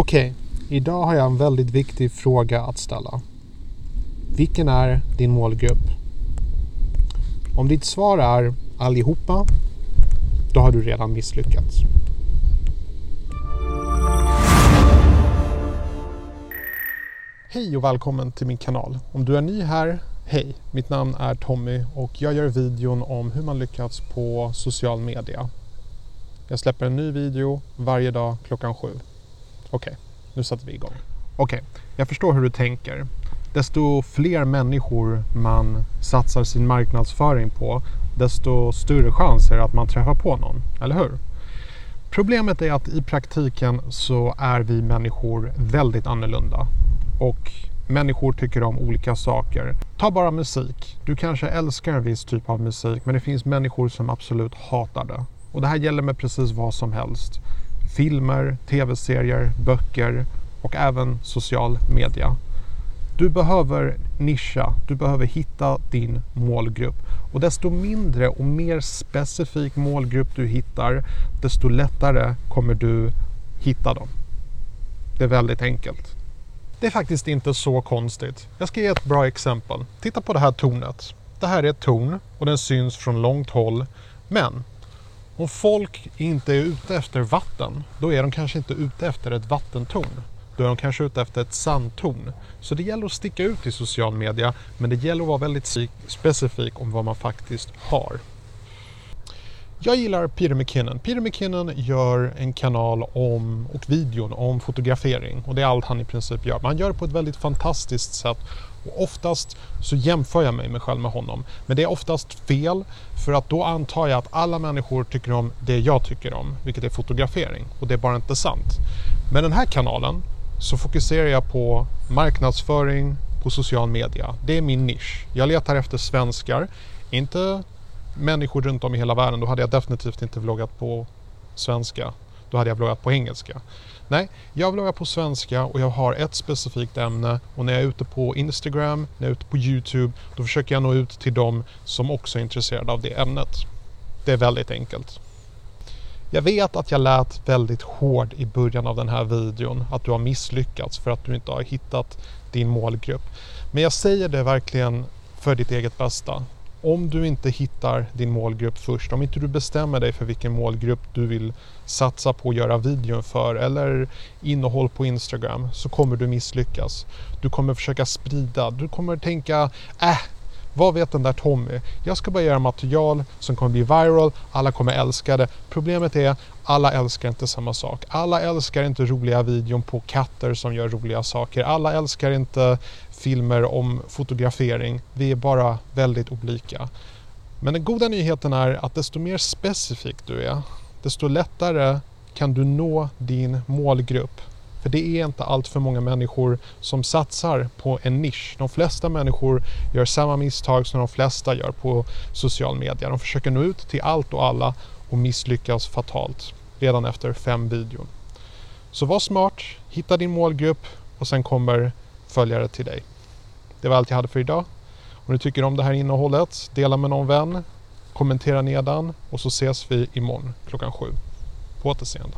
Okej, idag har jag en väldigt viktig fråga att ställa. Vilken är din målgrupp? Om ditt svar är allihopa, då har du redan misslyckats. Hej och välkommen till min kanal. Om du är ny här, hej. Mitt namn är Tommy och jag gör videon om hur man lyckats på social media. Jag släpper en ny video varje dag klockan sju. Okej, nu sätter vi igång. Okej, jag förstår hur du tänker. Desto fler människor man satsar sin marknadsföring på, desto större chans är det att man träffar på någon, eller hur? Problemet är att i praktiken så är vi människor väldigt annorlunda. Och människor tycker om olika saker. Ta bara musik. Du kanske älskar en viss typ av musik men det finns människor som absolut hatar det. Och det här gäller med precis vad som helst. Filmer, tv-serier, böcker och även social media. Du behöver nischa, du behöver hitta din målgrupp. Och desto mindre och mer specifik målgrupp du hittar, desto lättare kommer du hitta dem. Det är väldigt enkelt. Det är faktiskt inte så konstigt. Jag ska ge ett bra exempel. Titta på det här tornet. Det här är ett torn och den syns från långt håll. Men om folk inte är ute efter vatten, då är de kanske inte ute efter ett vattentorn. Då är de kanske ute efter ett sandtorn. Så det gäller att sticka ut i social media, men det gäller att vara väldigt specifik om vad man faktiskt har. Jag gillar Peter McKinnon. Peter McKinnon gör en kanal om och videon om fotografering och det är allt han i princip gör. Men han gör det på ett väldigt fantastiskt sätt och oftast så jämför jag mig själv med honom. Men det är oftast fel för att då antar jag att alla människor tycker om det jag tycker om, vilket är fotografering och det är bara inte sant. Med den här kanalen så fokuserar jag på marknadsföring på social media. Det är min nisch. Jag letar efter svenskar, inte människor runt om i hela världen, då hade jag definitivt inte vloggat på svenska. Då hade jag vloggat på engelska. Nej, jag vloggar på svenska och jag har ett specifikt ämne och när jag är ute på Instagram, när jag är ute på Youtube, då försöker jag nå ut till dem som också är intresserade av det ämnet. Det är väldigt enkelt. Jag vet att jag lät väldigt hård i början av den här videon, att du har misslyckats för att du inte har hittat din målgrupp. Men jag säger det verkligen för ditt eget bästa om du inte hittar din målgrupp först, om inte du bestämmer dig för vilken målgrupp du vill satsa på att göra videon för eller innehåll på Instagram så kommer du misslyckas. Du kommer försöka sprida, du kommer tänka äh, vad vet den där Tommy? Jag ska bara göra material som kommer bli viral, alla kommer älska det. Problemet är, alla älskar inte samma sak. Alla älskar inte roliga videon på katter som gör roliga saker. Alla älskar inte filmer om fotografering. Vi är bara väldigt olika. Men den goda nyheten är att desto mer specifik du är, desto lättare kan du nå din målgrupp. För det är inte allt för många människor som satsar på en nisch. De flesta människor gör samma misstag som de flesta gör på social media. De försöker nå ut till allt och alla och misslyckas fatalt redan efter fem videon. Så var smart, hitta din målgrupp och sen kommer följare till dig. Det var allt jag hade för idag. Om du tycker om det här innehållet, dela med någon vän, kommentera nedan och så ses vi imorgon klockan sju. På återseende.